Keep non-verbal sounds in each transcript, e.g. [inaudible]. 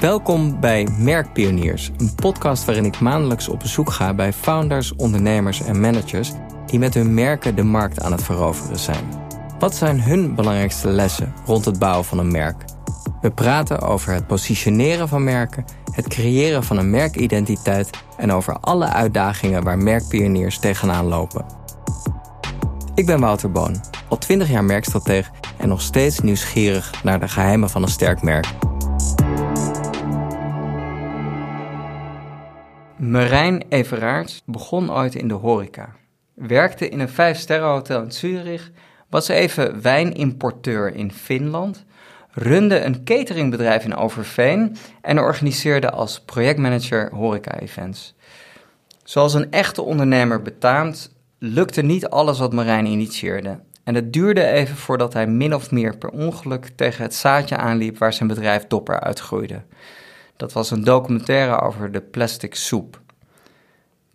Welkom bij Merkpioniers, een podcast waarin ik maandelijks op bezoek ga bij founders, ondernemers en managers die met hun merken de markt aan het veroveren zijn. Wat zijn hun belangrijkste lessen rond het bouwen van een merk? We praten over het positioneren van merken, het creëren van een merkidentiteit en over alle uitdagingen waar merkpioniers tegenaan lopen. Ik ben Wouter Boon, al 20 jaar merkstratege en nog steeds nieuwsgierig naar de geheimen van een sterk merk. Marijn Everaerts begon ooit in de horeca. Werkte in een vijfsterrenhotel in Zurich, was even wijnimporteur in Finland, runde een cateringbedrijf in Overveen en organiseerde als projectmanager horeca-events. Zoals een echte ondernemer betaamt, lukte niet alles wat Marijn initieerde. En het duurde even voordat hij min of meer per ongeluk tegen het zaadje aanliep waar zijn bedrijf Dopper uitgroeide. Dat was een documentaire over de plastic soep.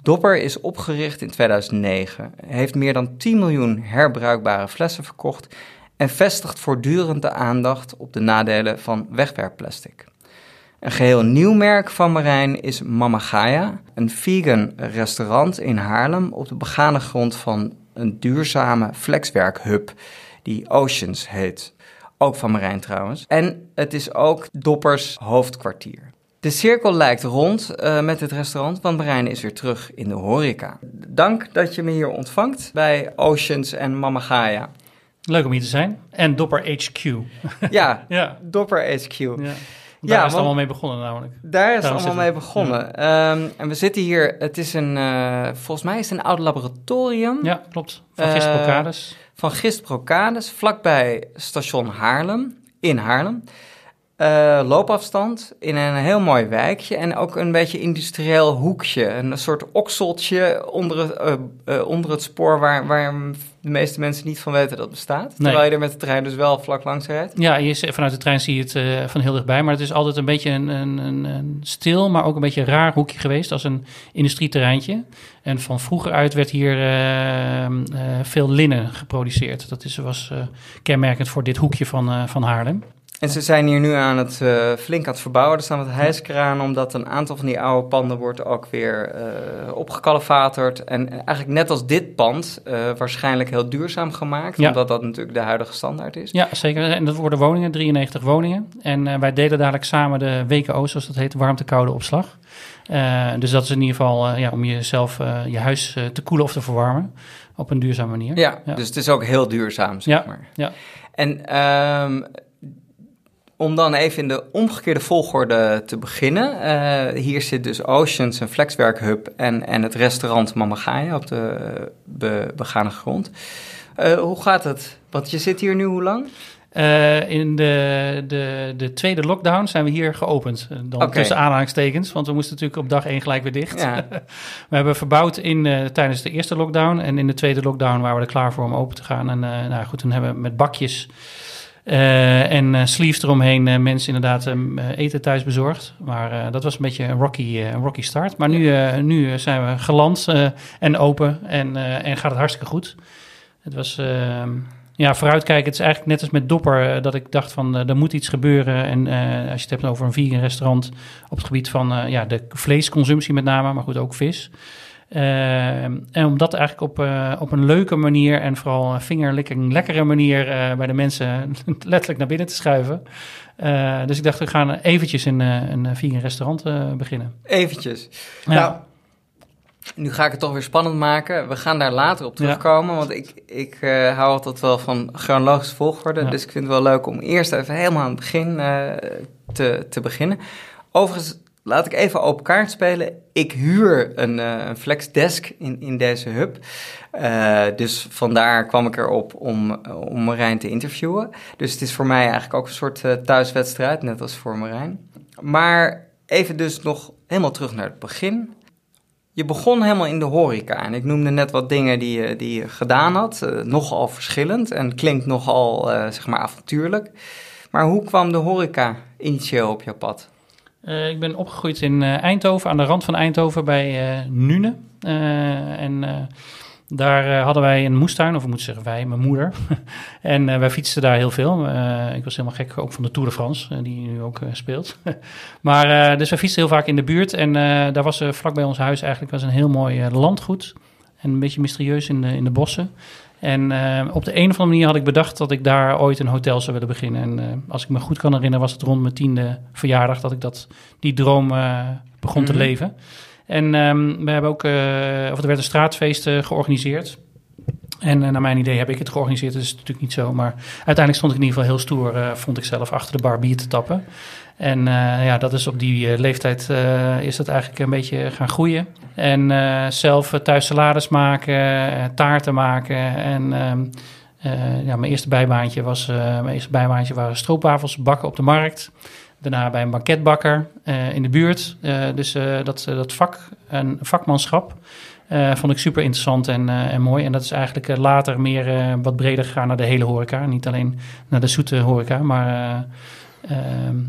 Dopper is opgericht in 2009, heeft meer dan 10 miljoen herbruikbare flessen verkocht en vestigt voortdurend de aandacht op de nadelen van wegwerpplastic. Een geheel nieuw merk van Marijn is Mama Gaia, een vegan restaurant in Haarlem op de begane grond van een duurzame flexwerkhub die Oceans heet. Ook van Marijn trouwens. En het is ook Doppers hoofdkwartier. De cirkel lijkt rond uh, met het restaurant, want Marijn is weer terug in de horeca. Dank dat je me hier ontvangt bij Oceans en Mama Gaia. Leuk om hier te zijn. En Dopper HQ. Ja, [laughs] ja. Dopper HQ. Ja. Daar is het allemaal mee begonnen namelijk. Daar is het allemaal mee begonnen. Ja. Um, en we zitten hier, het is een, uh, volgens mij is het een oud laboratorium. Ja, klopt. Van Gist Procades. Uh, van Gist Procades, vlakbij station Haarlem, in Haarlem. Uh, loopafstand in een heel mooi wijkje en ook een beetje industrieel hoekje. Een soort okseltje onder het, uh, uh, onder het spoor waar, waar de meeste mensen niet van weten dat bestaat. Nee. Terwijl je er met de trein dus wel vlak langs rijdt. Ja, je, vanuit de trein zie je het van heel dichtbij. Maar het is altijd een beetje een, een, een, een, stil, maar ook een beetje een raar hoekje geweest als een industrieterreintje. En van vroeger uit werd hier veel linnen geproduceerd. Dat is, was kenmerkend voor dit hoekje van, van Haarlem. En ze zijn hier nu aan het uh, flink aan het verbouwen. Er staan wat hijskranen, omdat een aantal van die oude panden wordt ook weer uh, opgekalefaterd. En eigenlijk net als dit pand, uh, waarschijnlijk heel duurzaam gemaakt, ja. omdat dat natuurlijk de huidige standaard is. Ja, zeker. En dat worden woningen, 93 woningen. En wij delen dadelijk samen de WKO, zoals dat heet, warmte-koude opslag. dus dat is in ieder geval ja, om jezelf, je huis te koelen of te verwarmen op een duurzame manier. Ja, ja. dus het is ook heel duurzaam, zeg ja, maar. Ja. En um, om dan even in de omgekeerde volgorde te beginnen. Uh, hier zit dus Oceans, een flexwerkhub en, en het restaurant Mamagaia op de be, begane grond. Uh, hoe gaat het? Want je zit hier nu hoe lang? Uh, in de, de, de tweede lockdown zijn we hier geopend. Dan okay. tussen aanhalingstekens, want we moesten natuurlijk op dag één gelijk weer dicht. Ja. [laughs] we hebben verbouwd in, uh, tijdens de eerste lockdown. En in de tweede lockdown waren we er klaar voor om open te gaan. En uh, nou goed, toen hebben we met bakjes en uh, sleeves eromheen uh, mensen inderdaad eten thuis bezorgd. Maar dat was een beetje een rocky, een rocky start. Maar nu, nu zijn we geland en open en, en gaat het hartstikke goed. Het was, ehm, ja, vooruitkijken. Het is eigenlijk net als met Dopper dat ik dacht van er moet iets gebeuren. En als je het hebt over een vegan restaurant op het gebied van ja, de vleesconsumptie met name, maar goed ook vis. Uh, en om dat eigenlijk op, uh, op een leuke manier en vooral een vingerlicking lekkere manier uh, bij de mensen [laughs] letterlijk naar binnen te schuiven. dus ik dacht, we gaan eventjes een, een vegan restaurant beginnen. Eventjes. Ja. Nou, nu ga ik het toch weer spannend maken. We gaan daar later op terugkomen, ja. want ik, ik hou altijd wel van chronologische volgorde. Ja. Dus ik vind het wel leuk om eerst even helemaal aan het begin te, te beginnen. Overigens Laat ik even open kaart spelen. Ik huur een, uh, een flexdesk in, in deze hub. Uh, dus vandaar kwam ik erop om, om Marijn te interviewen. Dus het is voor mij eigenlijk ook een soort uh, thuiswedstrijd, net als voor Marijn. Maar even dus nog helemaal terug naar het begin. Je begon helemaal in de horeca en ik noemde net wat dingen die je, die gedaan had. nogal verschillend en klinkt nogal, zeg maar, avontuurlijk. Maar hoe kwam de horeca initieel op je pad? Uh, ik ben opgegroeid in uh, Eindhoven, aan de rand van Eindhoven bij uh, Nune. en Daar hadden wij een moestuin, of ik moet zeggen wij, mijn moeder. [laughs] en wij fietsten daar heel veel. ik was helemaal gek ook van de Tour de France, die nu ook speelt. [laughs] maar dus wij fietsten heel vaak in de buurt. En daar was vlak bij ons huis eigenlijk was een heel mooi landgoed. En een beetje mysterieus in de, in de bossen. En uh, op de een of andere manier had ik bedacht dat ik daar ooit een hotel zou willen beginnen. En uh, als ik me goed kan herinneren, was het rond mijn tiende verjaardag dat ik dat, die droom uh, begon mm -hmm. te mhm. leven. En um, we hebben ook, of er werd een straatfeest georganiseerd. En naar mijn idee heb ik het georganiseerd, dat is natuurlijk niet zo. Maar uiteindelijk stond ik in ieder geval heel stoer, vond ik zelf, achter de bar bier te tappen. En uh, ja, dat is op die uh, leeftijd uh, is dat eigenlijk een beetje gaan groeien. En zelf thuis salades maken, taarten maken. En ehm, ja, mijn eerste bijbaantje was mijn eerste bijbaantje waren stroopwafels bakken op de markt. Daarna bij een banketbakker in de buurt. dus dat, dat vak, een vakmanschap, vond ik super interessant en, en mooi. En dat is eigenlijk later meer wat breder gegaan naar de hele horeca. Niet alleen naar de zoete horeca, maar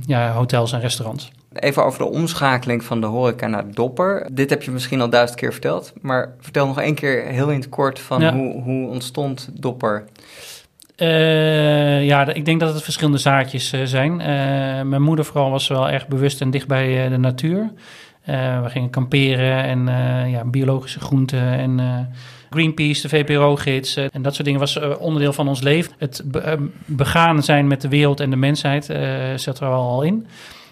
ja, hotels en restaurants. Even over de omschakeling van de horeca naar Dopper. Dit heb je misschien al duizend keer verteld, maar vertel nog één keer heel in het kort van hoe, hoe ontstond Dopper? Uh, ja, ik denk dat het verschillende zaadjes uh, zijn. Uh, mijn moeder vooral was wel erg bewust en dicht bij de natuur. we gingen kamperen en ja, biologische groenten en Greenpeace, de VPRO-gids en dat soort dingen was uh, onderdeel van ons leven. Het be uh, begaan zijn met de wereld en de mensheid zat er al in.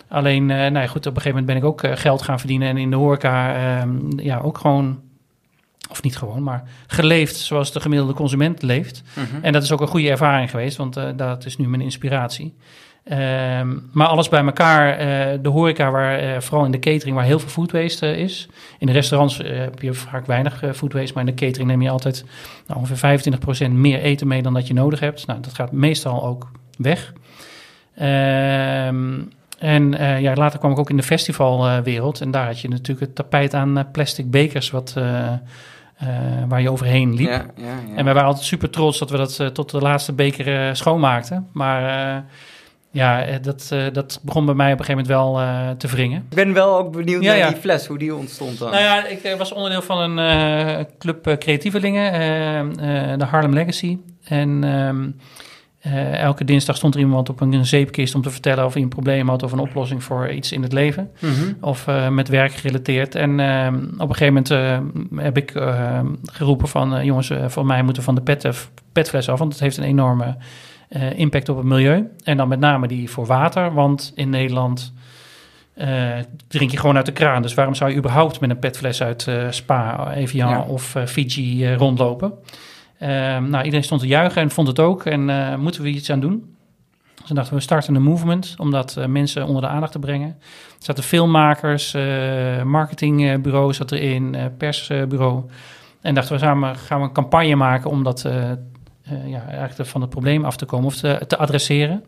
Alleen, nou ja, goed, op een gegeven moment ben ik ook geld gaan verdienen en in de horeca ehm, ja, ook gewoon of niet gewoon, maar geleefd zoals de gemiddelde consument leeft. -hmm. En dat is ook een goede ervaring geweest, want uh, dat is nu mijn inspiratie. Um, maar alles bij elkaar, uh, de horeca, waar, uh, vooral in de catering, waar heel veel food waste uh, is. In de restaurants heb je vaak weinig food waste, maar in de catering neem je altijd nou, ongeveer 25% meer eten mee dan dat je nodig hebt. Nou, dat gaat meestal ook weg. Um, en ja, later kwam ik ook in de festivalwereld en daar had je natuurlijk het tapijt aan plastic bekers wat... waar je overheen liep. Ja, ja, ja. En wij waren altijd super trots dat we dat tot de laatste beker schoonmaakten. Maar ja, eh, dat, uh, dat begon bij mij op een gegeven moment wel uh, te wringen. Ik ben wel ook benieuwd ja, naar ja. die fles, hoe die ontstond dan. Nou ja, ik was onderdeel van een club creatievelingen, de Harlem Legacy. En um, elke dinsdag stond er iemand op een zeepkist om te vertellen of hij een probleem had of een oplossing voor iets in het leven. Mm -hmm. Of met werk gerelateerd. En ehm, op een gegeven moment heb ik ehm, geroepen van, jongens, voor mij moeten van de pet, petfles af, want het heeft een enorme uh, impact op het milieu. En dan met name die voor water, want in Nederland uh, drink je gewoon uit de kraan. Dus waarom zou je überhaupt met een petfles uit uh, Spa, Evian ja. of Fiji rondlopen? Ehm, nou, iedereen stond te juichen en vond het ook. En moeten we iets aan doen? Dus dan dachten we, starten een movement om dat mensen onder de aandacht te brengen. Er zaten filmmakers, marketingbureaus zat erin, persbureau. En dachten we, samen gaan we een campagne maken om dat ja, eigenlijk van het probleem af te komen of te, te adresseren.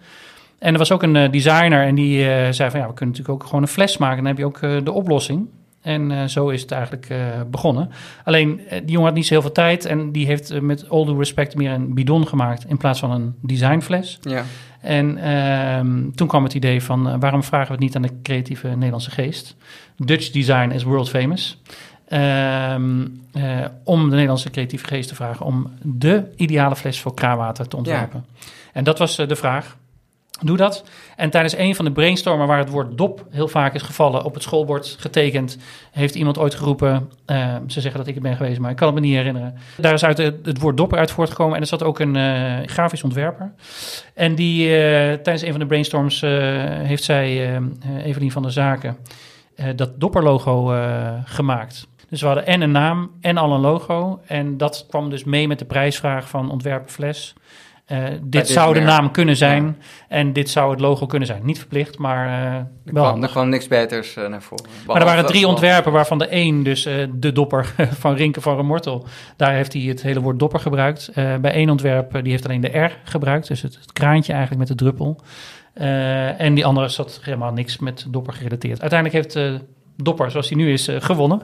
En er was ook een uh, designer en die uh, zei van ja, we kunnen natuurlijk ook gewoon een fles maken. Dan heb je ook de oplossing. En zo is het eigenlijk begonnen. Alleen die jongen had niet zo heel veel tijd en die heeft met all due respect meer een bidon gemaakt in plaats van een designfles. Ja. En ehm, toen kwam het idee van waarom vragen we het niet aan de creatieve Nederlandse geest? Dutch design is world famous. Um, uh, om de Nederlandse creatieve geest te vragen om de ideale fles voor kraanwater te ontwerpen. Ja. En dat was uh, de vraag. Doe dat. En tijdens een van de brainstormen waar het woord dop heel vaak is gevallen op het schoolbord getekend, heeft iemand ooit geroepen, uh, ze zeggen dat ik het ben geweest, maar ik kan het me niet herinneren. Daar is uit het, het woord dopper uit voortgekomen en er zat ook een uh, grafisch ontwerper. En die uh, tijdens een van de brainstorms heeft zij, Evelien van der Zaken, dat dopperlogo gemaakt. Dus we hadden en een naam en al een logo. En dat kwam dus mee met de prijsvraag van ontwerper fles. Uh, dit zou de naam kunnen zijn ja. en dit zou het logo kunnen zijn. Niet verplicht, maar uh, er kwam, Er kwam niks beters uh, naar voren. Maar er waren drie ontwerpen, waarvan de één, dus de dopper [laughs] van Rinke van Remortel, daar heeft hij het hele woord dopper gebruikt. bij één ontwerp, die heeft alleen de R gebruikt, dus het, het kraantje eigenlijk met de druppel. en die andere zat helemaal niks met dopper gerelateerd. Uiteindelijk heeft dopper, zoals hij nu is, gewonnen.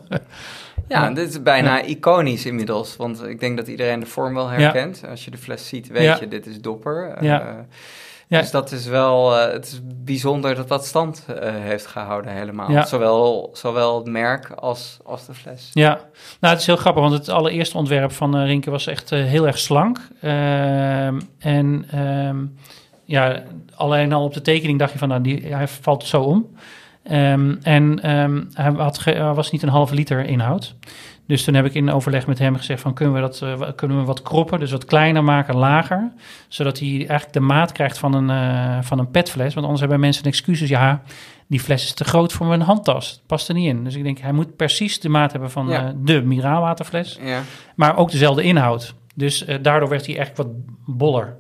Ja, dit is bijna iconisch inmiddels. Want ik denk dat iedereen de vorm wel herkent. Als je de fles ziet, weet je, dit is dopper. Ja. Uh, Ja. Dus dat is wel, uh, het is bijzonder dat dat stand uh, heeft gehouden helemaal. Ja. Zowel, zowel het merk als, als de fles. Ja, nou het is heel grappig, want het allereerste ontwerp van uh, Rinke was echt heel erg slank. Ehm, en um, ja, alleen al op de tekening dacht je van, nou, die, hij valt zo om. Um, en hij, had was niet een halve liter inhoud. Dus toen heb ik in overleg met hem gezegd van kunnen we dat uh, kunnen we wat kroppen, dus wat kleiner maken, lager, zodat hij eigenlijk de maat krijgt van een, uh, van een petfles. Want anders hebben mensen excuses, ja, die fles is te groot voor mijn handtas, het past er niet in. Dus ik denk, hij moet precies de maat hebben van ja. uh, de mineraalwaterfles, ja. maar ook dezelfde inhoud. Dus daardoor werd hij echt wat boller.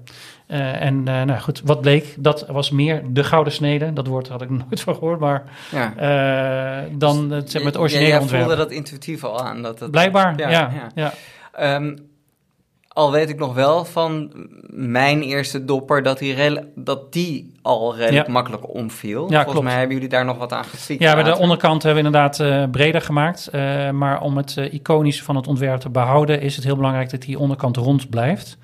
Uh, en uh, nou goed, wat bleek, dat was meer de gouden snede. Dat woord had ik [laughs] nooit van gehoord, maar ja. uh, dan dus het, zeg maar, het originele ja, ontwerp. voelde dat intuïtief al aan. Dat het, Blijkbaar, ja. ja, ja. Um, al weet ik nog wel van mijn eerste dopper dat die, dat die al redelijk makkelijk omviel. Ja, Volgens mij hebben jullie daar nog wat aan gefixt. Ja, de onderkant hebben we inderdaad breder gemaakt. maar om het iconische van het ontwerp te behouden, is het heel belangrijk dat die onderkant rond blijft.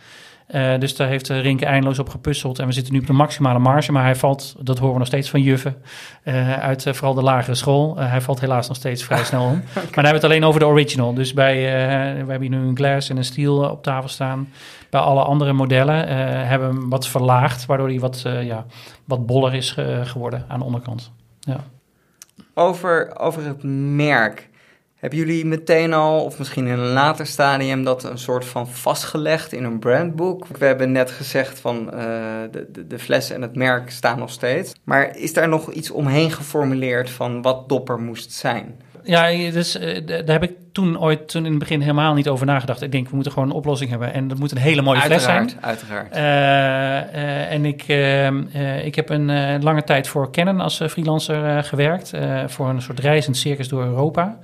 Uh, dus daar heeft Rinke eindeloos op gepuzzeld. En we zitten nu op de maximale marge. Maar hij valt, dat horen we nog steeds van juffen, uh, uit uh, vooral de lagere school. hij valt helaas nog steeds vrij [laughs] snel om. okay. Maar dan hebben we het alleen over de original. Dus bij, we hebben hier nu een glass en een steel op tafel staan. Bij alle andere modellen hebben we hem wat verlaagd. Waardoor hij wat, ja, wat boller is geworden aan de onderkant. Ja. Over, over het merk. Hebben jullie meteen al, of misschien in een later stadium, dat een soort van vastgelegd in een brandboek? We hebben net gezegd van uh, de, de, de fles en het merk staan nog steeds. Maar is daar nog iets omheen geformuleerd van wat dopper moest zijn? Ja, dus uh, daar heb ik toen ooit toen in het begin helemaal niet over nagedacht. Ik denk, we moeten gewoon een oplossing hebben. En dat moet een hele mooie uiteraard, fles zijn. Uiteraard, uh, en ik, ik heb een lange tijd voor Canon als freelancer gewerkt. voor een soort reizend circus door Europa.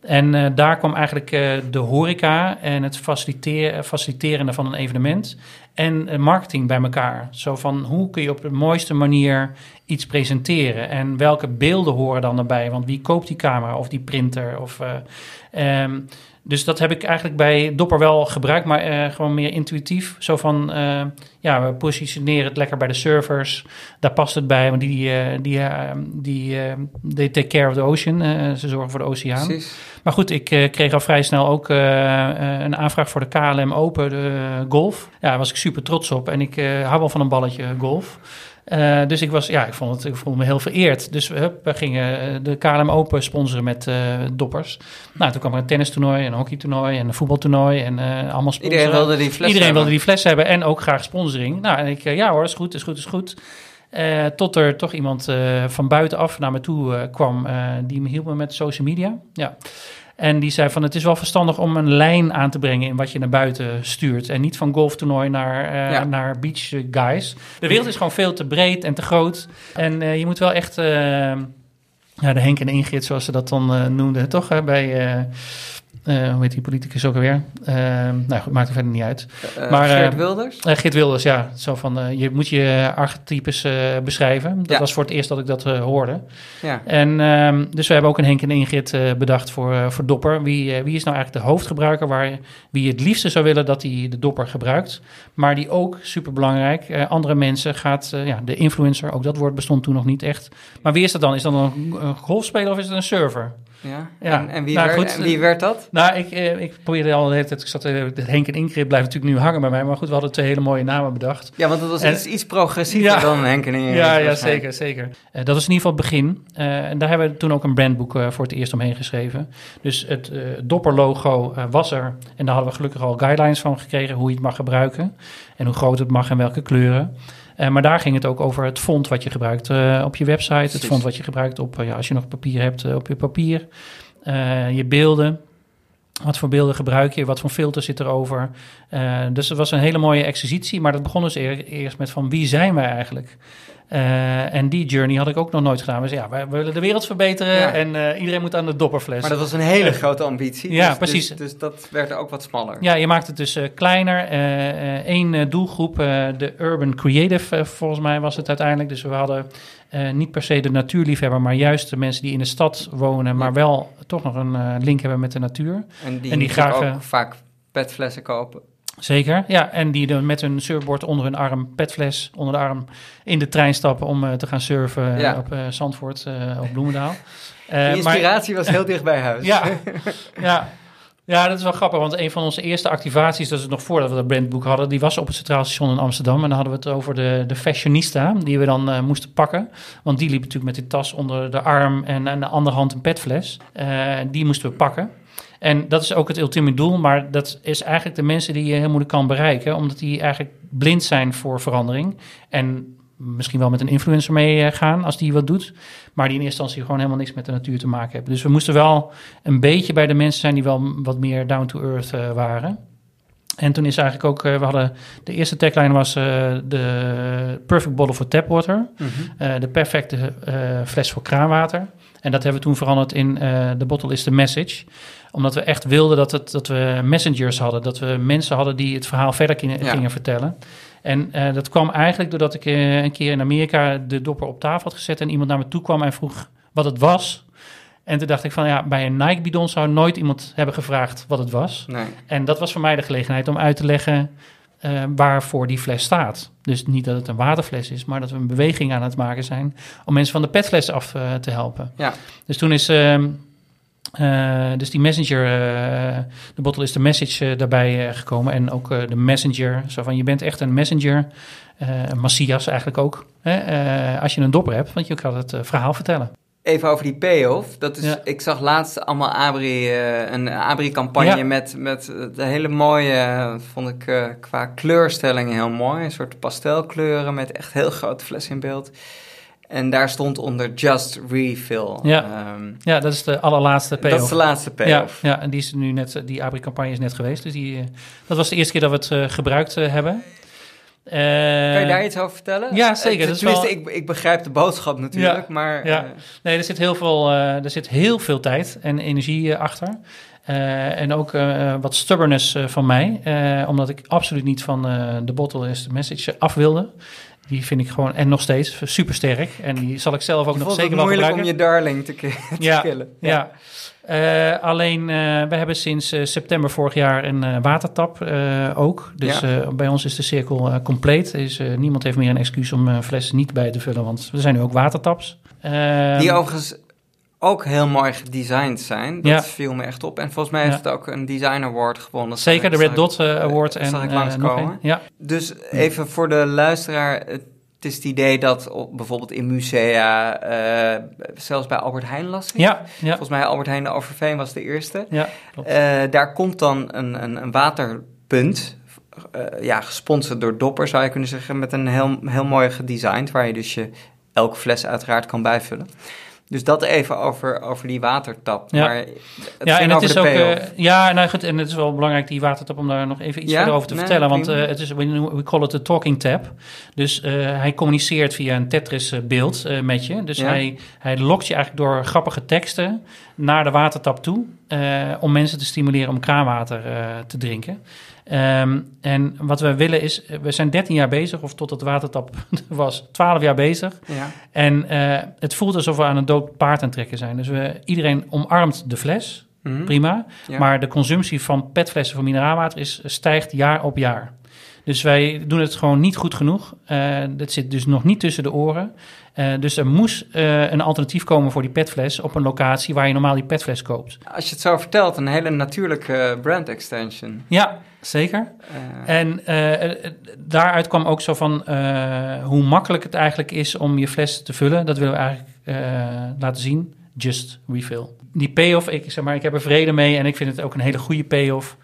En uh, daar kwam eigenlijk uh, de horeca en het faciliteren, faciliterende van een evenement en marketing bij elkaar. Zo van hoe kun je op de mooiste manier iets presenteren en welke beelden horen dan erbij? Want wie koopt die camera of die printer? Of, um, dus dat heb ik eigenlijk bij Dopper wel gebruikt, maar uh, gewoon meer intuïtief. Zo van, uh, ja, we positioneren het lekker bij de servers. Daar past het bij, want die, uh, die, die, they take care of the ocean. ze zorgen voor de oceaan. Precies. Maar goed, ik kreeg al vrij snel ook een aanvraag voor de KLM Open de golf. Ja, daar was ik super trots op. En ik hou wel van een balletje golf. Uh, dus ik, was, ja, ik, vond het, ik voelde me heel vereerd. Dus hup, we gingen eh, de KLM Open sponsoren met uh, doppers. Nou, toen kwam er een tennistoernooi, een hockeytoernooi en een voetbaltoernooi. En uh, allemaal sponsoren. Iedereen wilde die fles Iedereen hebben. wilde die fles hebben en ook graag sponsoring. Nou, en ik, ja hoor, is goed, is goed, is goed. tot er toch iemand van buitenaf naar me toe kwam die me hielp me met social media. Ja. En die zei van het is wel verstandig om een lijn aan te brengen in wat je naar buiten stuurt. En niet van golftoernooi naar, uh, ja. naar beach guys. De wereld is gewoon veel te breed en te groot. En uh, je moet wel echt, uh, ja, de Henk en Ingrid zoals ze dat dan noemden, toch? Hè, bij uh, hoe heet die politicus ook alweer? Uh, nou goed, maakt er verder niet uit. Uh, maar, Geert Wilders? Geert Wilders, ja. Zo van, je moet je archetypes beschrijven. Dat ja. was voor het eerst dat ik dat hoorde. Ja. En ehm, dus we hebben ook een Henk en Ingrid bedacht voor, voor Dopper. Wie, wie is nou eigenlijk de hoofdgebruiker waar wie het liefste zou willen dat hij de Dopper gebruikt. Maar die ook, superbelangrijk, andere mensen gaat, ja, de influencer, ook dat woord bestond toen nog niet echt. Maar wie is dat dan? Is dat dan een, een golfspeler of is het een server? Ja, ja. En, en, wie, nou, werd, en wie werd dat? Nou, ik, eh, ik probeerde al de hele tijd, ik zat, uh, Henk en Ingrid blijven natuurlijk nu hangen bij mij, maar goed, we hadden twee hele mooie namen bedacht. Ja, want dat was en, iets, iets progressiever ja, dan Henk en Ingrid. Ja, ja zeker, zeker. Uh, dat was in ieder geval het begin. en daar hebben we toen ook een brandboek voor het eerst omheen geschreven. Dus het Dopper-logo was er en daar hadden we gelukkig al guidelines van gekregen, hoe je het mag gebruiken en hoe groot het mag en welke kleuren. Uh, maar daar ging het ook over het font wat je gebruikt uh, op je website. Precies. Het font wat je gebruikt op, ja, als je nog papier hebt, op je papier. je beelden. Wat voor beelden gebruik je? Wat voor filter zit erover? dus het was een hele mooie exercitie. Maar dat begon dus eer, eerst met van wie zijn wij eigenlijk? Uh, en die journey had ik ook nog nooit gedaan. We zeiden, ja, we willen de wereld verbeteren ja. en uh, iedereen moet aan de dopperfles. Maar dat was een hele grote ambitie. Ja, dus, precies. Dus, dus, dat werd ook wat smaller. Ja, je maakt het dus uh, kleiner. Eén doelgroep, de urban creative volgens mij was het uiteindelijk. Dus we hadden niet per se de natuurliefhebber, maar juist de mensen die in de stad wonen, maar wel toch nog een link hebben met de natuur. En die, en die graag ook vaak petflessen kopen. Zeker, ja. En die met hun surfboard onder hun arm, petfles onder de arm, in de trein stappen om te gaan surfen op Zandvoort of Bloemendaal. [laughs] de inspiratie was heel dicht bij huis. [laughs] ja, [laughs] ja, ja, dat is wel grappig, want een van onze eerste activaties, dat is nog voordat we dat brandboek hadden, die was op het Centraal Station in Amsterdam. En dan hadden we het over de, de fashionista, die we dan uh, moesten pakken. Want die liep natuurlijk met die tas onder de arm en aan de andere hand een petfles. Uh, die moesten we pakken. En dat is ook het ultieme doel, maar dat is eigenlijk de mensen die je heel moeilijk kan bereiken, omdat die eigenlijk blind zijn voor verandering. En misschien wel met een influencer meegaan als die wat doet, maar die in eerste instantie gewoon helemaal niks met de natuur te maken hebben. Dus we moesten wel een beetje bij de mensen zijn die wel wat meer down to earth uh, waren. En toen is eigenlijk ook, uh, we hadden de eerste tagline was uh, de perfect bottle for tapwater, mm -hmm. de perfecte fles voor kraanwater. En dat hebben we toen veranderd in de bottle is the message omdat we echt wilden dat, het, dat we messengers hadden. Dat we mensen hadden die het verhaal verder gingen, ja. gingen vertellen. En uh, dat kwam eigenlijk doordat ik uh, een keer in Amerika de dopper op tafel had gezet en iemand naar me toe kwam en vroeg wat het was. En toen dacht ik van ja, bij een Nike bidon zou nooit iemand hebben gevraagd wat het was. Nee. En dat was voor mij de gelegenheid om uit te leggen uh, waarvoor die fles staat. Dus niet dat het een waterfles is, maar dat we een beweging aan het maken zijn om mensen van de petfles af te helpen. Ja. Dus toen is ehm, uh, dus die messenger, uh, de bottle is de message uh, daarbij gekomen. En ook de messenger, zo van je bent echt een messenger. een Massias eigenlijk ook. als je een dopper hebt, want je kan het verhaal vertellen. Even over die payoff. Dat is, Ik zag laatst allemaal Abri, een Abri-campagne met, met de hele mooie, vond ik qua kleurstelling heel mooi. Een soort pastelkleuren met echt heel grote fles in beeld. En daar stond onder Just Refill. Ja, um, ja dat is de allerlaatste payoff. Dat is de laatste payoff. Ja, ja en die is nu net, die Abri-campagne is net geweest. Dus die, eh, dat was de eerste keer dat we het uh, gebruikt uh, hebben. kan je daar iets over vertellen? Ja, zeker. Tenminste, wel... ik, ik begrijp de boodschap natuurlijk, ja, maar... Ja. Nee, er zit heel veel, er zit heel veel tijd en energie achter. en ook wat stubbornness van mij, omdat ik absoluut niet van de bottle is de message af wilde. Die vind ik gewoon, en nog steeds, super sterk. En die zal ik zelf ook nog zeker wel gebruiken. moeilijk om je darling te, [laughs] te ja, killen. Ja, ja. Uh, alleen, uh, we hebben sinds uh, september vorig jaar een watertap ook. Dus ja. bij ons is de cirkel compleet. Dus, niemand heeft meer een excuus om flessen niet bij te vullen, want er zijn nu ook watertaps. Die overigens ook heel mooi gedesigned zijn. Dat viel me echt op. En volgens mij heeft het ook een Design Award gewonnen. Zeker, de Red Dot uh, Award. en, zag ik langskomen. ja. Dus even voor de luisteraar. Het is het idee dat bijvoorbeeld in musea, uh, zelfs bij Albert Heijn las ik. Ja, ja. Volgens mij Albert Heijn de Overveen was de eerste. Ja, uh, daar komt dan een, een, een waterpunt, ja, gesponsord door Dopper zou je kunnen zeggen, met een heel, heel mooi gedesigned, waar je dus je elke fles uiteraard kan bijvullen. Dus dat even over, over die watertap. Ja, maar het ja en het is ook. Uh, ja, nou goed, en het is wel belangrijk, die watertap, om daar nog even iets ja? verder over te nee, vertellen. Want uh, het is, we call it a talking tap. Dus uh, hij communiceert via een Tetris-beeld met je. Dus ja? hij, hij lokt je eigenlijk door grappige teksten naar de watertap toe. om mensen te stimuleren om kraanwater te drinken. Um, en wat we willen is, we zijn 13 jaar bezig, of tot het watertap [laughs] was 12 jaar bezig. Ja. En uh, het voelt alsof we aan een dood paard aan het trekken zijn. Dus we, iedereen omarmt de fles, mm -hmm. prima. Ja. Maar de consumptie van petflessen van mineraalwater is, stijgt jaar op jaar. Dus wij doen het gewoon niet goed genoeg. Uh, dat zit dus nog niet tussen de oren. Uh, dus er moest uh, een alternatief komen voor die petfles op een locatie waar je normaal die petfles koopt. Als je het zo vertelt, een hele natuurlijke brand extension. Ja, zeker. En daaruit kwam ook zo van hoe makkelijk het eigenlijk is om je fles te vullen. Dat willen we eigenlijk laten zien. Just refill. Die payoff, ik, zeg maar, ik heb er vrede mee en ik vind het ook een hele goede payoff.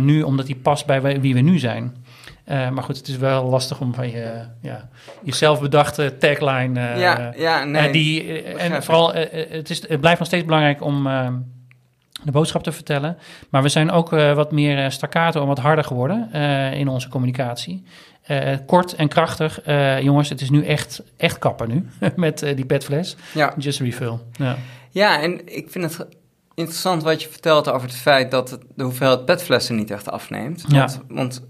nu, omdat die past bij wie we nu zijn. Uh, maar goed, het is wel lastig om van je, ja, jezelf bedachte tagline. Uh, ja, ja, nee. Uh, die, en vooral, het, is, het blijft nog steeds belangrijk om de boodschap te vertellen. Maar we zijn ook wat meer staccato en wat harder geworden in onze communicatie. kort en krachtig. jongens, het is nu echt, echt kappen nu [laughs] met die petfles. Ja. Just refill. Ja. ja, en ik vind het interessant wat je vertelt over het feit dat het, de hoeveelheid petflessen niet echt afneemt. Want, ja. want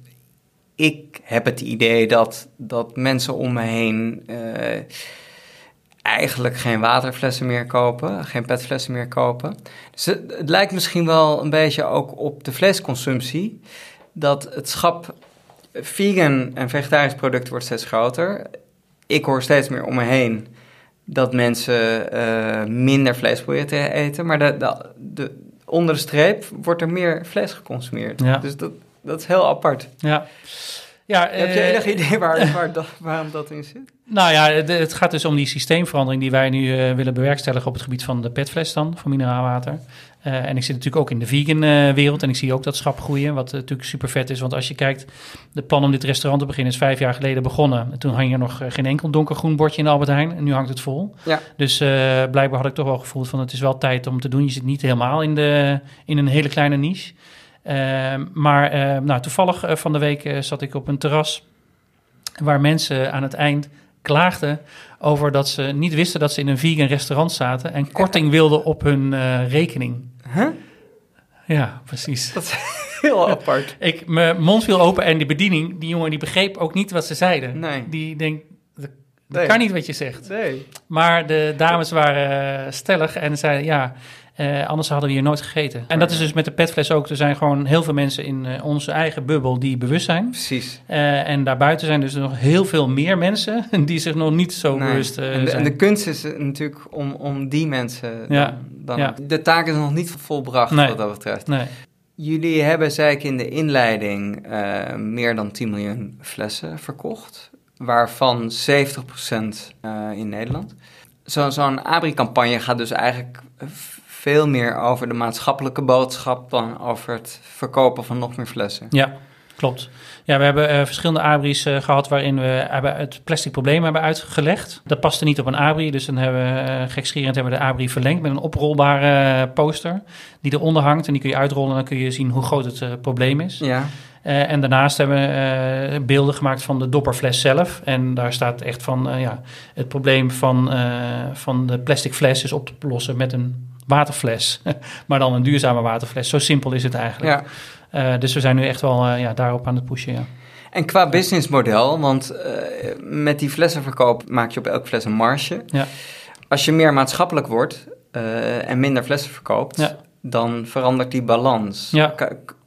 ik heb het idee dat, dat mensen om me heen uh, eigenlijk geen waterflessen meer kopen, geen petflessen meer kopen. Dus het, het, lijkt misschien wel een beetje ook op de flesconsumptie. dat het schap vegan en vegetarisch product wordt steeds groter. Ik hoor steeds meer om me heen dat mensen uh, minder vlees proberen te eten. Maar de, de, de, onder de streep wordt er meer vlees geconsumeerd. Ja. Dus dat, dat is heel apart. Ja. Ja, Heb je enig idee waar, waar dat, waarom dat in zit? Nou ja, het gaat dus om die systeemverandering die wij nu uh, willen bewerkstelligen op het gebied van de petfles dan, van mineraalwater. Uh, en ik zit natuurlijk ook in de vegan uh, wereld en ik zie ook dat schap groeien, wat natuurlijk super vet is. Want als je kijkt, de plan om dit restaurant te beginnen is vijf jaar geleden begonnen. En toen hang er nog geen enkel donkergroen bordje in Albert Heijn en nu hangt het vol. Ja. Dus blijkbaar had ik toch wel gevoeld van het is wel tijd om te doen. Je zit niet helemaal in, de, in een hele kleine niche. Ehm, maar ehm, nou, toevallig van de week zat ik op een terras waar mensen aan het eind klaagden over dat ze niet wisten dat ze in een vegan restaurant zaten en korting wilden op hun uh, rekening. Huh? Ja, precies. Dat is heel [laughs] apart. Ik, mijn mond viel open en die bediening, die jongen, die begreep ook niet wat ze zeiden. Nee. Die denkt, dat, dat kan niet wat je zegt. Nee. Maar de dames waren stellig en zeiden, ja, uh, anders hadden we hier nooit gegeten. En dat is dus met de petfles ook. Er zijn gewoon heel veel mensen in uh, onze eigen bubbel die bewust zijn. Precies. Uh, en daarbuiten zijn dus nog heel veel meer mensen [laughs] die zich nog niet zo bewust en de, zijn. En de kunst is natuurlijk om, om die mensen ja. dan... Ja. De taak is nog niet volbracht nee. wat dat betreft. Nee. Jullie hebben, zei ik in de inleiding, meer dan 10 miljoen flessen verkocht. Waarvan 70% in Nederland. Zo'n zo ABRI-campagne gaat dus eigenlijk veel meer over de maatschappelijke boodschap dan over het verkopen van nog meer flessen. Ja, klopt. Ja, we hebben uh, verschillende abris uh, gehad waarin we hebben het plastic probleem hebben uitgelegd. Dat paste niet op een abri, dus dan hebben we uh, gekscherend hebben we de abri verlengd met een oprolbare poster die eronder hangt en die kun je uitrollen en dan kun je zien hoe groot het probleem is. Ja. Uh, en daarnaast hebben we uh, beelden gemaakt van de dopperfles zelf. En daar staat echt van uh, ja, het probleem van, van de plastic fles is op te lossen met een waterfles. [laughs] maar dan een duurzame waterfles. Zo simpel is het eigenlijk. Ja. dus we zijn nu echt wel ja, daarop aan het pushen. Ja. En qua businessmodel, want met die flessenverkoop maak je op elke fles een marge. Ja. Als je meer maatschappelijk wordt en minder flessen verkoopt, dan verandert die balans. Ja.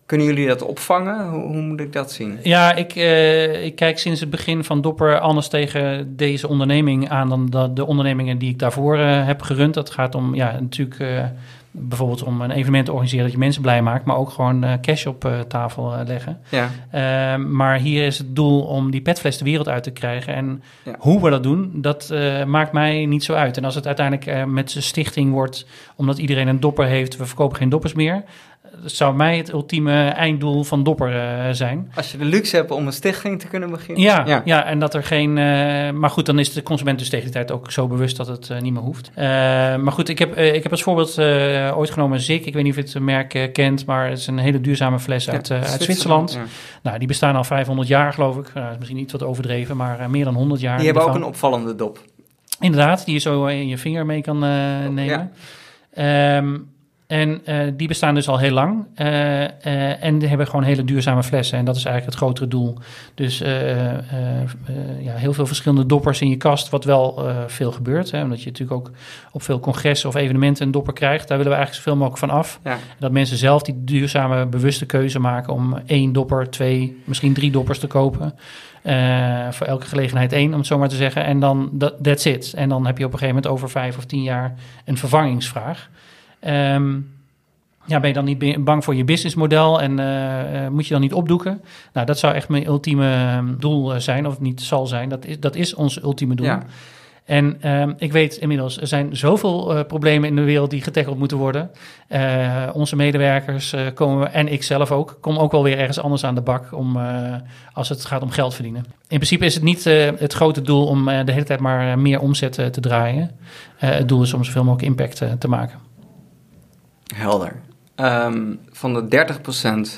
Kunnen jullie dat opvangen? Hoe, hoe moet ik dat zien? Ja, ik, uh, ik, kijk sinds het begin van Dopper anders tegen deze onderneming aan dan de, de ondernemingen die ik daarvoor uh, heb gerund. Dat gaat om, ja, natuurlijk uh, bijvoorbeeld om een evenement te organiseren dat je mensen blij maakt, maar ook gewoon cash op tafel leggen. Ja. Ehm, maar hier is het doel om die petfles de wereld uit te krijgen. En ja. hoe we dat doen, dat maakt mij niet zo uit. En als het uiteindelijk met zijn stichting wordt, omdat iedereen een dopper heeft, we verkopen geen doppers meer dat zou mij het ultieme einddoel van Dopper uh, zijn. Als je de luxe hebt om een stichting te kunnen beginnen. Ja, ja. ja en dat er geen... Uh, maar goed, dan is de consument dus tegen die tijd ook zo bewust dat het uh, niet meer hoeft. maar goed, ik heb, ik heb als voorbeeld ooit genomen Zik. Ik weet niet of je het merk kent, maar het is een hele duurzame fles uit, ja, uit Zwitserland. Ja. Nou, die bestaan al 500 jaar, geloof ik. Nou, misschien niet wat overdreven, maar meer dan 100 jaar. Die hebben ook een opvallende dop. Inderdaad, die je zo in je vinger mee kan nemen. Um, en uh, die bestaan dus al heel lang. Uh, uh, en die hebben gewoon hele duurzame flessen. En dat is eigenlijk het grotere doel. Dus ja, heel veel verschillende doppers in je kast, wat wel veel gebeurt. Hè, omdat je natuurlijk ook op veel congressen of evenementen een dopper krijgt. Daar willen we eigenlijk zoveel mogelijk van af. Ja. Dat mensen zelf die duurzame, bewuste keuze maken om één dopper, twee, misschien drie doppers te kopen. voor elke gelegenheid één, om het zo maar te zeggen. En dan, that, that's it. En dan heb je op een gegeven moment over vijf of tien jaar een vervangingsvraag. Um, ja, ben je dan niet bang voor je businessmodel en uh, uh, moet je dan niet opdoeken? Nou, dat zou echt mijn ultieme doel eh, zijn, of niet zal zijn. Dat is, dat is ons ultieme doel. Ja. En uh, ik weet inmiddels, er zijn zoveel uh, problemen in de wereld die getackled moeten worden. Uh, onze medewerkers komen, en ik zelf ook, kom ook wel weer ergens anders aan de bak om, als het gaat om geld verdienen. In principe is het niet het grote doel om de hele tijd maar meer omzet te draaien. het doel is om zoveel mogelijk impact te maken. Helder. Um, van de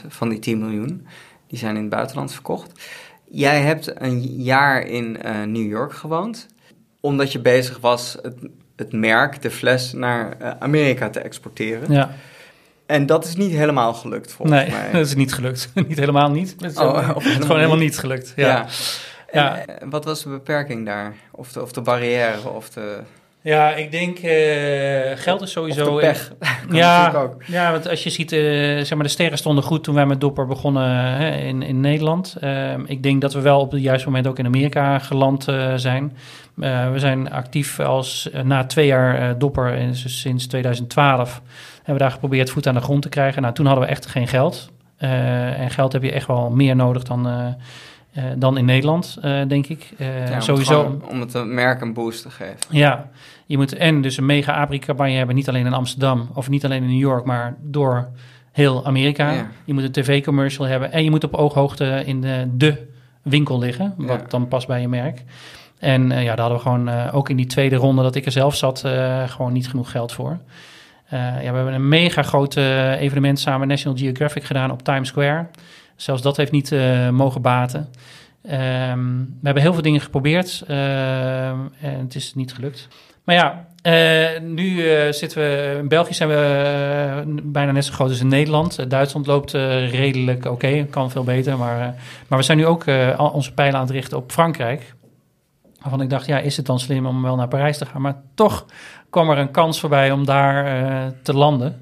30% van die 10 miljoen, die zijn in het buitenland verkocht. Jij hebt een jaar in uh, New York gewoond, omdat je bezig was het, het merk, de fles, naar uh, Amerika te exporteren. Ja. En dat is niet helemaal gelukt, volgens nee, mij. Nee, [laughs] dat is niet gelukt. [laughs] niet helemaal niet. Het is, oh, gewoon helemaal niet gelukt. Ja. ja. En, ja. wat was de beperking daar? Of de, of de barrière? Of de... Ja, ik denk uh, geld is sowieso. Pech. [laughs] ja, ook. ja, want als je ziet, uh, zeg maar, de sterren stonden goed toen wij met Dopper begonnen hè, in, in Nederland. Uh, ik denk dat we wel op het juiste moment ook in Amerika geland zijn. we zijn actief als na twee jaar Dopper, dus sinds 2012, hebben we daar geprobeerd voet aan de grond te krijgen. Nou, toen hadden we echt geen geld. en geld heb je echt wel meer nodig dan uh, dan in Nederland, uh, denk ik. Uh, ja, sowieso. om het merk een boost te geven. Ja, je moet en dus een mega APRI-campagne hebben, niet alleen in Amsterdam of niet alleen in New York, maar door heel Amerika. Ja. Je moet een tv-commercial hebben en je moet op ooghoogte in de, de winkel liggen, wat ja. dan past bij je merk. En ja, daar hadden we gewoon ook in die tweede ronde dat ik er zelf zat, gewoon niet genoeg geld voor. ja, we hebben een mega groot evenement samen met National Geographic gedaan op Times Square. Zelfs dat heeft niet uh, mogen baten. Um, we hebben heel veel dingen geprobeerd uh, en het is niet gelukt. Maar ja, uh, nu zitten we in België zijn we bijna net zo groot als in Nederland. Duitsland loopt redelijk oké, kan veel beter. Maar, maar we zijn nu ook onze pijlen aan het richten op Frankrijk. Waarvan ik dacht, ja, is het dan slim om wel naar Parijs te gaan? Maar toch kwam er een kans voorbij om daar te landen.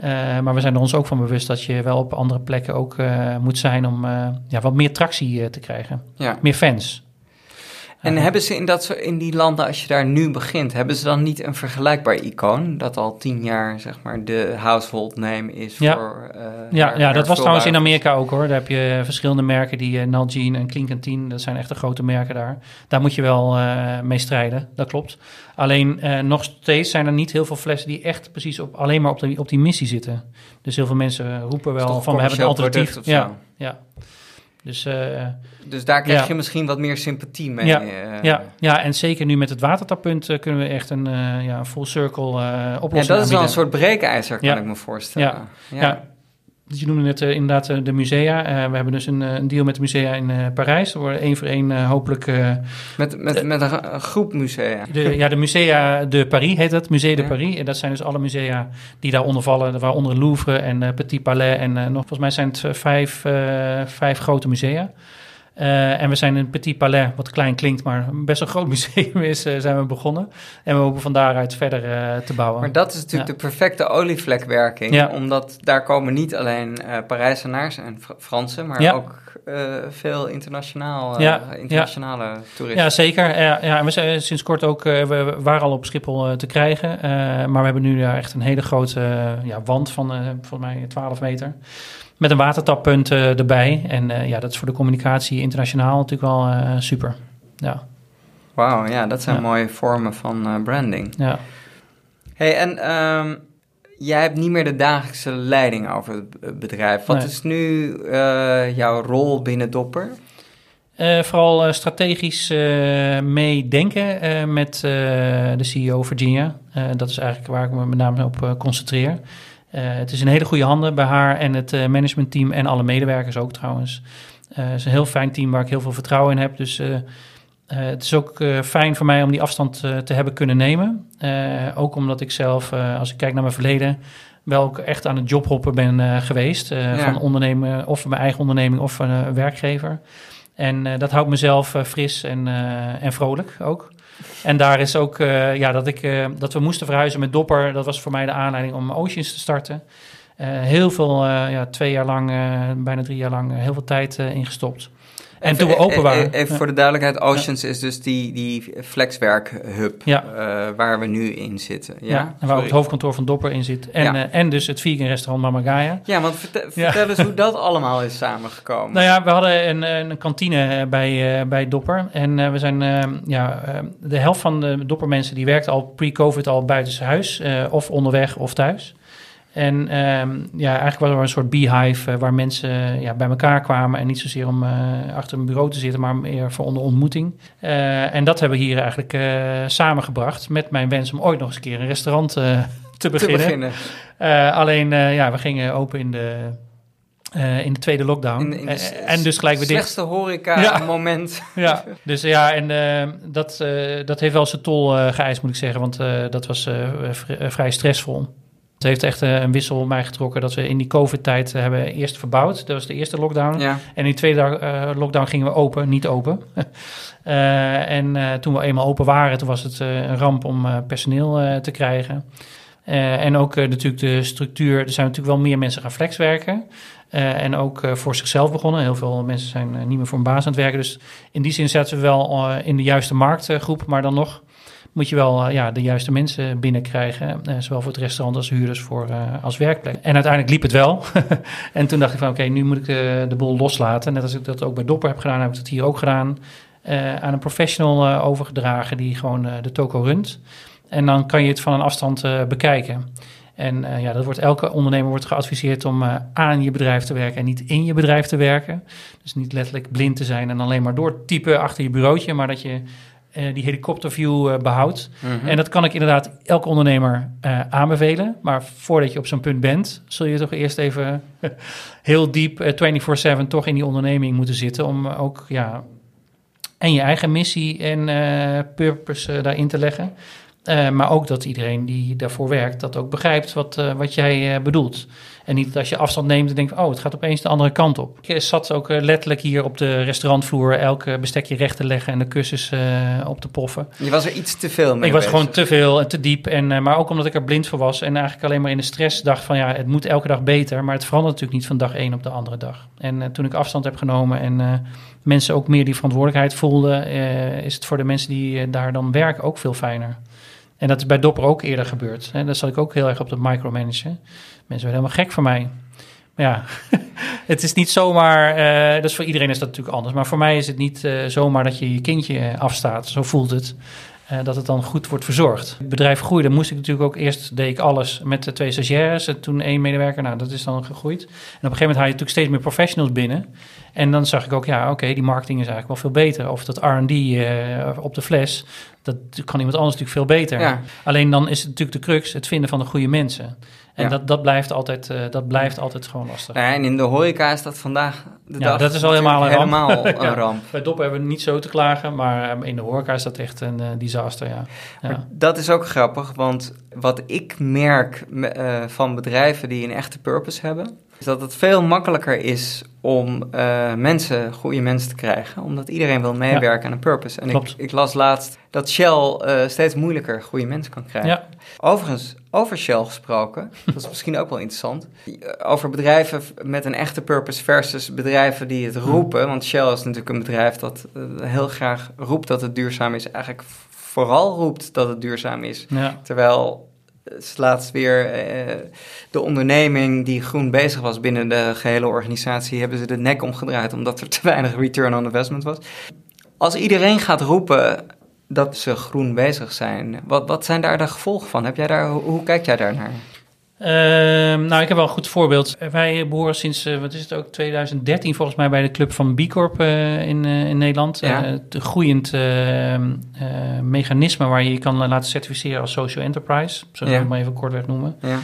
Uh, maar we zijn er ons ook van bewust dat je wel op andere plekken ook uh, moet zijn om uh, ja, wat meer tractie te krijgen. Ja. Meer fans. En hebben ze in, dat, in die landen, als je daar nu begint, hebben ze dan niet een vergelijkbaar icoon? Dat al tien jaar, zeg maar, de household name is ja. voor... Uh, ja, ja dat was trouwens in Amerika ook hoor. Daar heb je verschillende merken, die uh, Nalgene en Klinkantine, dat zijn echt de grote merken daar. Daar moet je wel uh, mee strijden, dat klopt. Alleen nog steeds zijn er niet heel veel flessen die echt precies op, alleen maar op, de, op die missie zitten. Dus heel veel mensen roepen wel van, we hebben een alternatief. Ja, ja. Dus, uh, dus daar krijg je misschien wat meer sympathie mee. Ja, uh, ja, ja, en zeker nu met het watertappunt uh, kunnen we echt een ja, full circle oplossing Ja, dat is wel een soort breekijzer, kan ik me voorstellen. Ja, ja. Je noemde net inderdaad de musea. we hebben dus een, een, deal met de musea in Parijs. Er worden één voor één hopelijk... met, met, met een, groep musea? De, ja, de Musea de Paris heet het. Musée de Paris. En dat zijn dus alle musea die daaronder vallen. Waaronder Louvre en Petit Palais. En nog, volgens mij zijn het vijf, vijf grote musea. Uh, en we zijn in Petit Palais, wat klein klinkt, maar best een groot [laughs] museum is, uh, zijn we begonnen. En we hopen van daaruit verder uh, te bouwen. Maar dat is natuurlijk de perfecte olievlekwerking, ja. omdat daar komen niet alleen Parijzenaars en Fransen, maar ja. ook veel internationaal, internationale toeristen. Ja, zeker. Ja, ja, we zijn sinds kort ook, we waren al op Schiphol te krijgen, maar we hebben nu daar echt een hele grote ja, wand van volgens mij 12 meter. Met een watertappunt uh, erbij. En uh, ja, dat is voor de communicatie internationaal natuurlijk wel uh, super. Ja. Wauw, ja, dat zijn ja. mooie vormen van branding. Ja. Hey, en um, jij hebt niet meer de dagelijkse leiding over het bedrijf. Wat nee. is nu jouw rol binnen Dopper? vooral strategisch meedenken met de CEO Virginia. dat is eigenlijk waar ik me met name op concentreer. Uh, het is in hele goede handen bij haar en het uh, managementteam en alle medewerkers ook trouwens. Uh, het is een heel fijn team waar ik heel veel vertrouwen in heb. Dus het is ook fijn voor mij om die afstand te hebben kunnen nemen. ook omdat ik zelf, als ik kijk naar mijn verleden, wel ook echt aan het jobhoppen ben geweest. Ja. Van ondernemen, of mijn eigen onderneming of een werkgever. En dat houdt mezelf fris en, en vrolijk ook. En daar is ook uh, ja, dat, ik, uh, dat we moesten verhuizen met Dopper. Dat was voor mij de aanleiding om Oceans te starten. Uh, heel veel, ja, twee jaar lang, bijna drie jaar lang, heel veel tijd ingestopt. En toen we open waren. Even voor de duidelijkheid, Oceans is dus die, die flexwerk-hub uh, waar we nu in zitten. Ja, ja en waar ook het hoofdkantoor van Dopper in zit. En, uh, en dus het vegan restaurant Mama Gaia. Ja, want vertel, vertel eens hoe [laughs] dat allemaal is samengekomen. Nou ja, we hadden een, een kantine bij, uh, bij Dopper. En we zijn, ja, de helft van de Doppermensen die werkt al pre-COVID al buiten huis. of onderweg of thuis. En um, ja, eigenlijk was er een soort beehive uh, waar mensen ja, bij elkaar kwamen. En niet zozeer om uh, achter een bureau te zitten, maar meer voor onder ontmoeting. Uh, en dat hebben we hier eigenlijk samengebracht met mijn wens om ooit nog eens een keer een restaurant [laughs] te beginnen. Te beginnen. alleen, ja, we gingen open in de, in de tweede lockdown. In, in de en dus gelijk weer slechtste horeca-moment. Ja. [laughs] ja, dus ja, en dat, dat heeft wel zijn tol geëist, moet ik zeggen. Want dat was vrij stressvol. Het heeft echt een wissel op mij getrokken dat we in die COVID-tijd hebben eerst verbouwd. Dat was de eerste lockdown. En in de tweede lockdown gingen we open, niet open. [laughs] en toen we eenmaal open waren, toen was het een ramp om personeel te krijgen. en ook natuurlijk de structuur. Er zijn natuurlijk wel meer mensen gaan flexwerken. Uh, en ook uh, voor zichzelf begonnen. Heel veel mensen zijn uh, niet meer voor een baas aan het werken. Dus in die zin zetten we wel in de juiste marktgroep. maar dan nog moet je wel ja, de juiste mensen binnenkrijgen. zowel voor het restaurant als huurders voor, als werkplek. En uiteindelijk liep het wel. [laughs] en toen dacht ik van oké, nu moet ik de, de boel loslaten. Net als ik dat ook bij Dopper heb gedaan, heb ik dat hier ook gedaan. aan een professional overgedragen die gewoon de toko runt. En dan kan je het van een afstand bekijken. En ja, dat wordt elke ondernemer wordt geadviseerd om aan je bedrijf te werken en niet in je bedrijf te werken. Dus niet letterlijk blind te zijn en alleen maar doortypen achter je bureautje, maar dat je uh, die helikopterview behoudt. Mm En dat kan ik inderdaad elke ondernemer aanbevelen. Maar voordat je op zo'n punt bent, zul je toch eerst even [laughs] heel diep 24/7 toch in die onderneming moeten zitten om ook ja, en je eigen missie en purpose daarin te leggen. Uh, maar ook dat iedereen die daarvoor werkt, dat ook begrijpt wat, uh, wat jij uh, bedoelt. En niet dat als je afstand neemt en denkt, oh, het gaat opeens de andere kant op. Ik zat ook letterlijk hier op de restaurantvloer elke bestekje recht te leggen en de kussens op te poffen. Je was er iets te veel mee Ik was gewoon te veel en te diep. En, maar ook omdat ik er blind voor was en eigenlijk alleen maar in de stress dacht van, ja, het moet elke dag beter. Maar het verandert natuurlijk niet van dag één op de andere dag. En toen ik afstand heb genomen en mensen ook meer die verantwoordelijkheid voelden, is het voor de mensen die daar dan werken ook veel fijner. En dat is bij Dopper ook eerder gebeurd. Hè. Daar zat ik ook heel erg op de micromanagen. Mensen werden helemaal gek van mij. Maar ja, [laughs] het is niet zomaar, uh, dus voor iedereen is dat natuurlijk anders. Maar voor mij is het niet uh, zomaar dat je je kindje afstaat. Zo voelt het. Uh, dat het dan goed wordt verzorgd. Het bedrijf groeide, moest ik natuurlijk ook eerst, deed ik alles met de twee stagiaires. En toen één medewerker, nou dat is dan gegroeid. En op een gegeven moment haal je natuurlijk steeds meer professionals binnen. En dan zag ik ook, ja oké, die marketing is eigenlijk wel veel beter. Of dat R&D op de fles, dat kan iemand anders natuurlijk veel beter. Alleen dan is het natuurlijk de crux het vinden van de goede mensen. En dat, dat, blijft altijd, uh, dat blijft altijd gewoon lastig. Ja, en in de horeca is dat vandaag de ja, dag dat is al helemaal een ramp. Helemaal [laughs] een ramp. Bij Dop hebben we niet zo te klagen, maar ehm, in de horeca is dat echt een uh, disaster, ja. ja. Dat is ook grappig, want wat ik merk uh, van bedrijven die een echte purpose hebben... is dat het veel makkelijker is om uh, mensen, goede mensen te krijgen. Omdat iedereen wil meewerken ja. aan een purpose. En ik, ik, las laatst dat Shell uh, steeds moeilijker goede mensen kan krijgen. Ja. Overigens, over Shell gesproken, [laughs] dat is misschien ook wel interessant. Over bedrijven met een echte purpose versus bedrijven die het hm. roepen. Want Shell is natuurlijk een bedrijf dat uh, heel graag roept dat het duurzaam is. Eigenlijk vooral roept dat het duurzaam is. Terwijl laatst weer uh, de onderneming die groen bezig was binnen de gehele organisatie, hebben ze de nek omgedraaid omdat er te weinig return on investment was. Als iedereen gaat roepen dat ze groen bezig zijn, wat, wat zijn daar de gevolgen van? Heb jij daar, hoe kijk jij daar naar? Uh, nou, ik heb wel een goed voorbeeld. Wij behoren sinds, uh, wat is het ook, 2013 volgens mij bij de club van B Corp uh, in, in Nederland. Ja. het groeiend ehm, mechanisme waar je je kan laten certificeren als social enterprise. Zo ja. ik maar even kortweg noemen. Ja.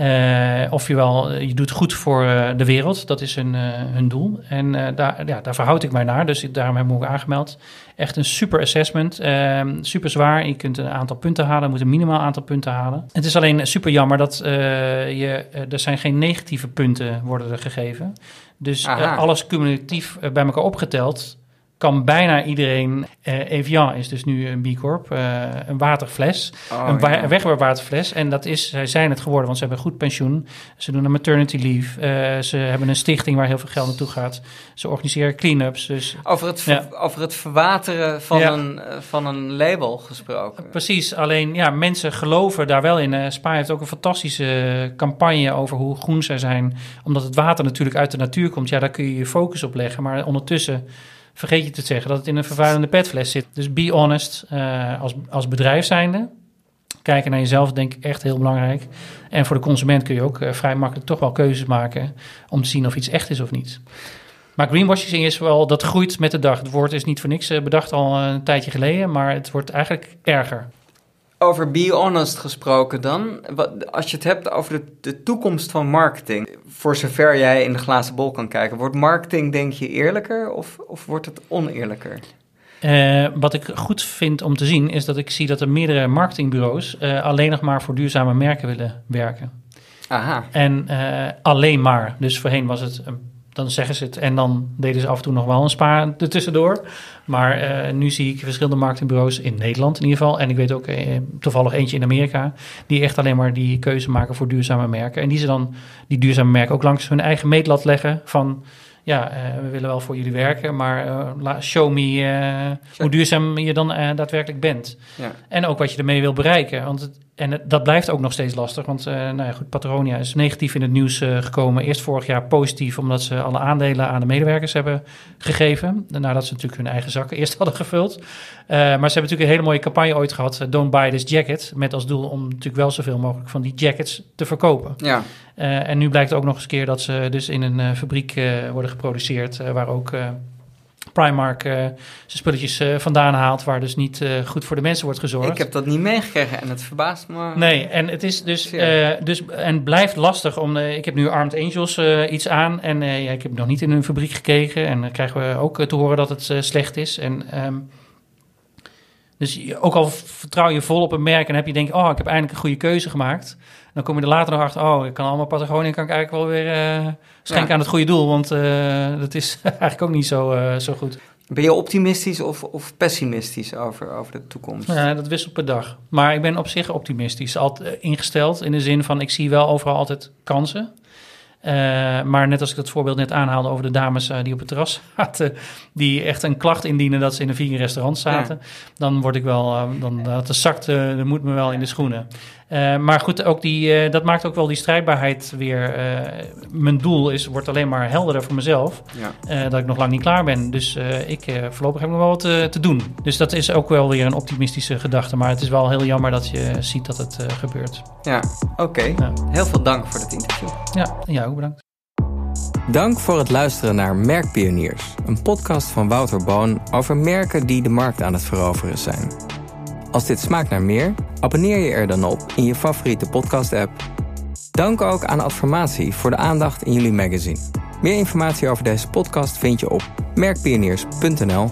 Uh, of je wel, je doet goed voor uh, de wereld, dat is hun, hun doel. En daar, ja, daar verhoud ik mij naar, dus ik, daarom heb ik me ook aangemeld. Echt een super assessment, ehm, super zwaar. Je kunt een aantal punten halen, je moet een minimaal aantal punten halen. Het is alleen super jammer dat je, er zijn geen negatieve punten worden er gegeven. Dus alles cumulatief bij elkaar opgeteld kan bijna iedereen. Uh, Evian is dus nu een B Corp, uh, een waterfles, oh, een ja. wegwerpwaterfles. En dat is, zij zijn het geworden, want ze hebben goed pensioen. Ze doen een maternity leave. Uh, ze hebben een stichting waar heel veel geld naartoe gaat. Ze organiseren clean-ups. Dus, over, het ja. over het verwateren van, ja. een, van een label gesproken. Precies, alleen ja, mensen geloven daar wel in. Spa heeft ook een fantastische campagne over hoe groen zij zijn. Omdat het water natuurlijk uit de natuur komt. Ja, daar kun je je focus op leggen. Maar ondertussen vergeet je te zeggen dat het in een vervuilende petfles zit. Dus be honest uh, als, als bedrijf zijnde. Kijken naar jezelf denk ik echt heel belangrijk. En voor de consument kun je ook uh, vrij makkelijk toch wel keuzes maken om te zien of iets echt is of niet. Maar greenwashing is wel, dat groeit met de dag. Het woord is niet voor niks eh, bedacht al een tijdje geleden, maar het wordt eigenlijk erger. Over be honest gesproken dan. Als je het hebt over de, de, toekomst van marketing. Voor zover jij in de glazen bol kan kijken. Wordt marketing denk je eerlijker of, of wordt het oneerlijker? Uh, wat ik goed vind om te zien is dat ik zie dat er meerdere marketingbureaus uh, alleen nog maar voor duurzame merken willen werken. Aha. En alleen maar. Dus voorheen was het een dan zeggen ze het. En dan deden ze af en toe nog wel een spaar ertussendoor. Maar uh, nu zie ik verschillende marketingbureaus in Nederland in ieder geval. En ik weet ook uh, toevallig eentje in Amerika. Die echt alleen maar die keuze maken voor duurzame merken. En die ze dan die duurzame merken ook langs hun eigen meetlat leggen van ja, uh, we willen wel voor jullie werken, maar show me hoe duurzaam je dan daadwerkelijk bent. Ja. En ook wat je ermee wil bereiken. Want het, en dat blijft ook nog steeds lastig, want nou ja, goed, Patronia is negatief in het nieuws gekomen. Eerst vorig jaar positief, omdat ze alle aandelen aan de medewerkers hebben gegeven. Nadat ze natuurlijk hun eigen zakken eerst [laughs] hadden gevuld. maar ze hebben natuurlijk een hele mooie campagne ooit gehad, Don't Buy This Jacket. Met als doel om natuurlijk wel zoveel mogelijk van die jackets te verkopen. Ja. En nu blijkt ook nog eens keer dat ze dus in een fabriek worden geproduceerd, waar ook Primark zijn spulletjes vandaan haalt, waar dus niet goed voor de mensen wordt gezorgd. Ik heb dat niet meegekregen en het verbaast me. Nee, en het is dus, dus en blijft lastig om. ik heb nu Armed Angels iets aan en ja, ik heb nog niet in hun fabriek gekeken en dan krijgen we ook te horen dat het slecht is. En um, dus ook al vertrouw je vol op een merk en heb je denk oh, ik heb eindelijk een goede keuze gemaakt. Dan kom je er later nog achter, oh, ik kan allemaal Patagonia kan ik eigenlijk wel weer uh, schenken aan het goede doel. Want uh, dat is [laughs] eigenlijk ook niet zo, uh, zo goed. Ben je optimistisch of, of pessimistisch over, over de toekomst? Ja, dat wisselt per dag. Maar ik ben op zich optimistisch. Altijd ingesteld in de zin van, ik zie wel overal altijd kansen. Uh, maar net als ik dat voorbeeld net aanhaalde over de dames uh, die op het terras [laughs] zaten, die echt een klacht indienen dat ze in een vegan restaurant zaten, dan word ik wel, uh, dan dat de zakt, de moet me wel in de schoenen. Uh, maar goed, ook die, uh, dat maakt ook wel die strijdbaarheid weer. Uh, mijn doel is, wordt alleen maar helderder voor mezelf. Ja. dat ik nog lang niet klaar ben. Dus ik voorlopig heb nog wel wat te doen. Dus dat is ook wel weer een optimistische gedachte. Maar het is wel heel jammer dat je ziet dat het gebeurt. Ja, oké. Ja. Heel veel dank voor dit interview. Ja, en jou ook bedankt. Dank voor het luisteren naar Merkpioniers. Een podcast van Wouter Boon over merken die de markt aan het veroveren zijn. Als dit smaakt naar meer, abonneer je er dan op in je favoriete podcast-app. Dank ook aan Adformatie voor de aandacht in jullie magazine. Meer informatie over deze podcast vind je op merkpioniers.nl.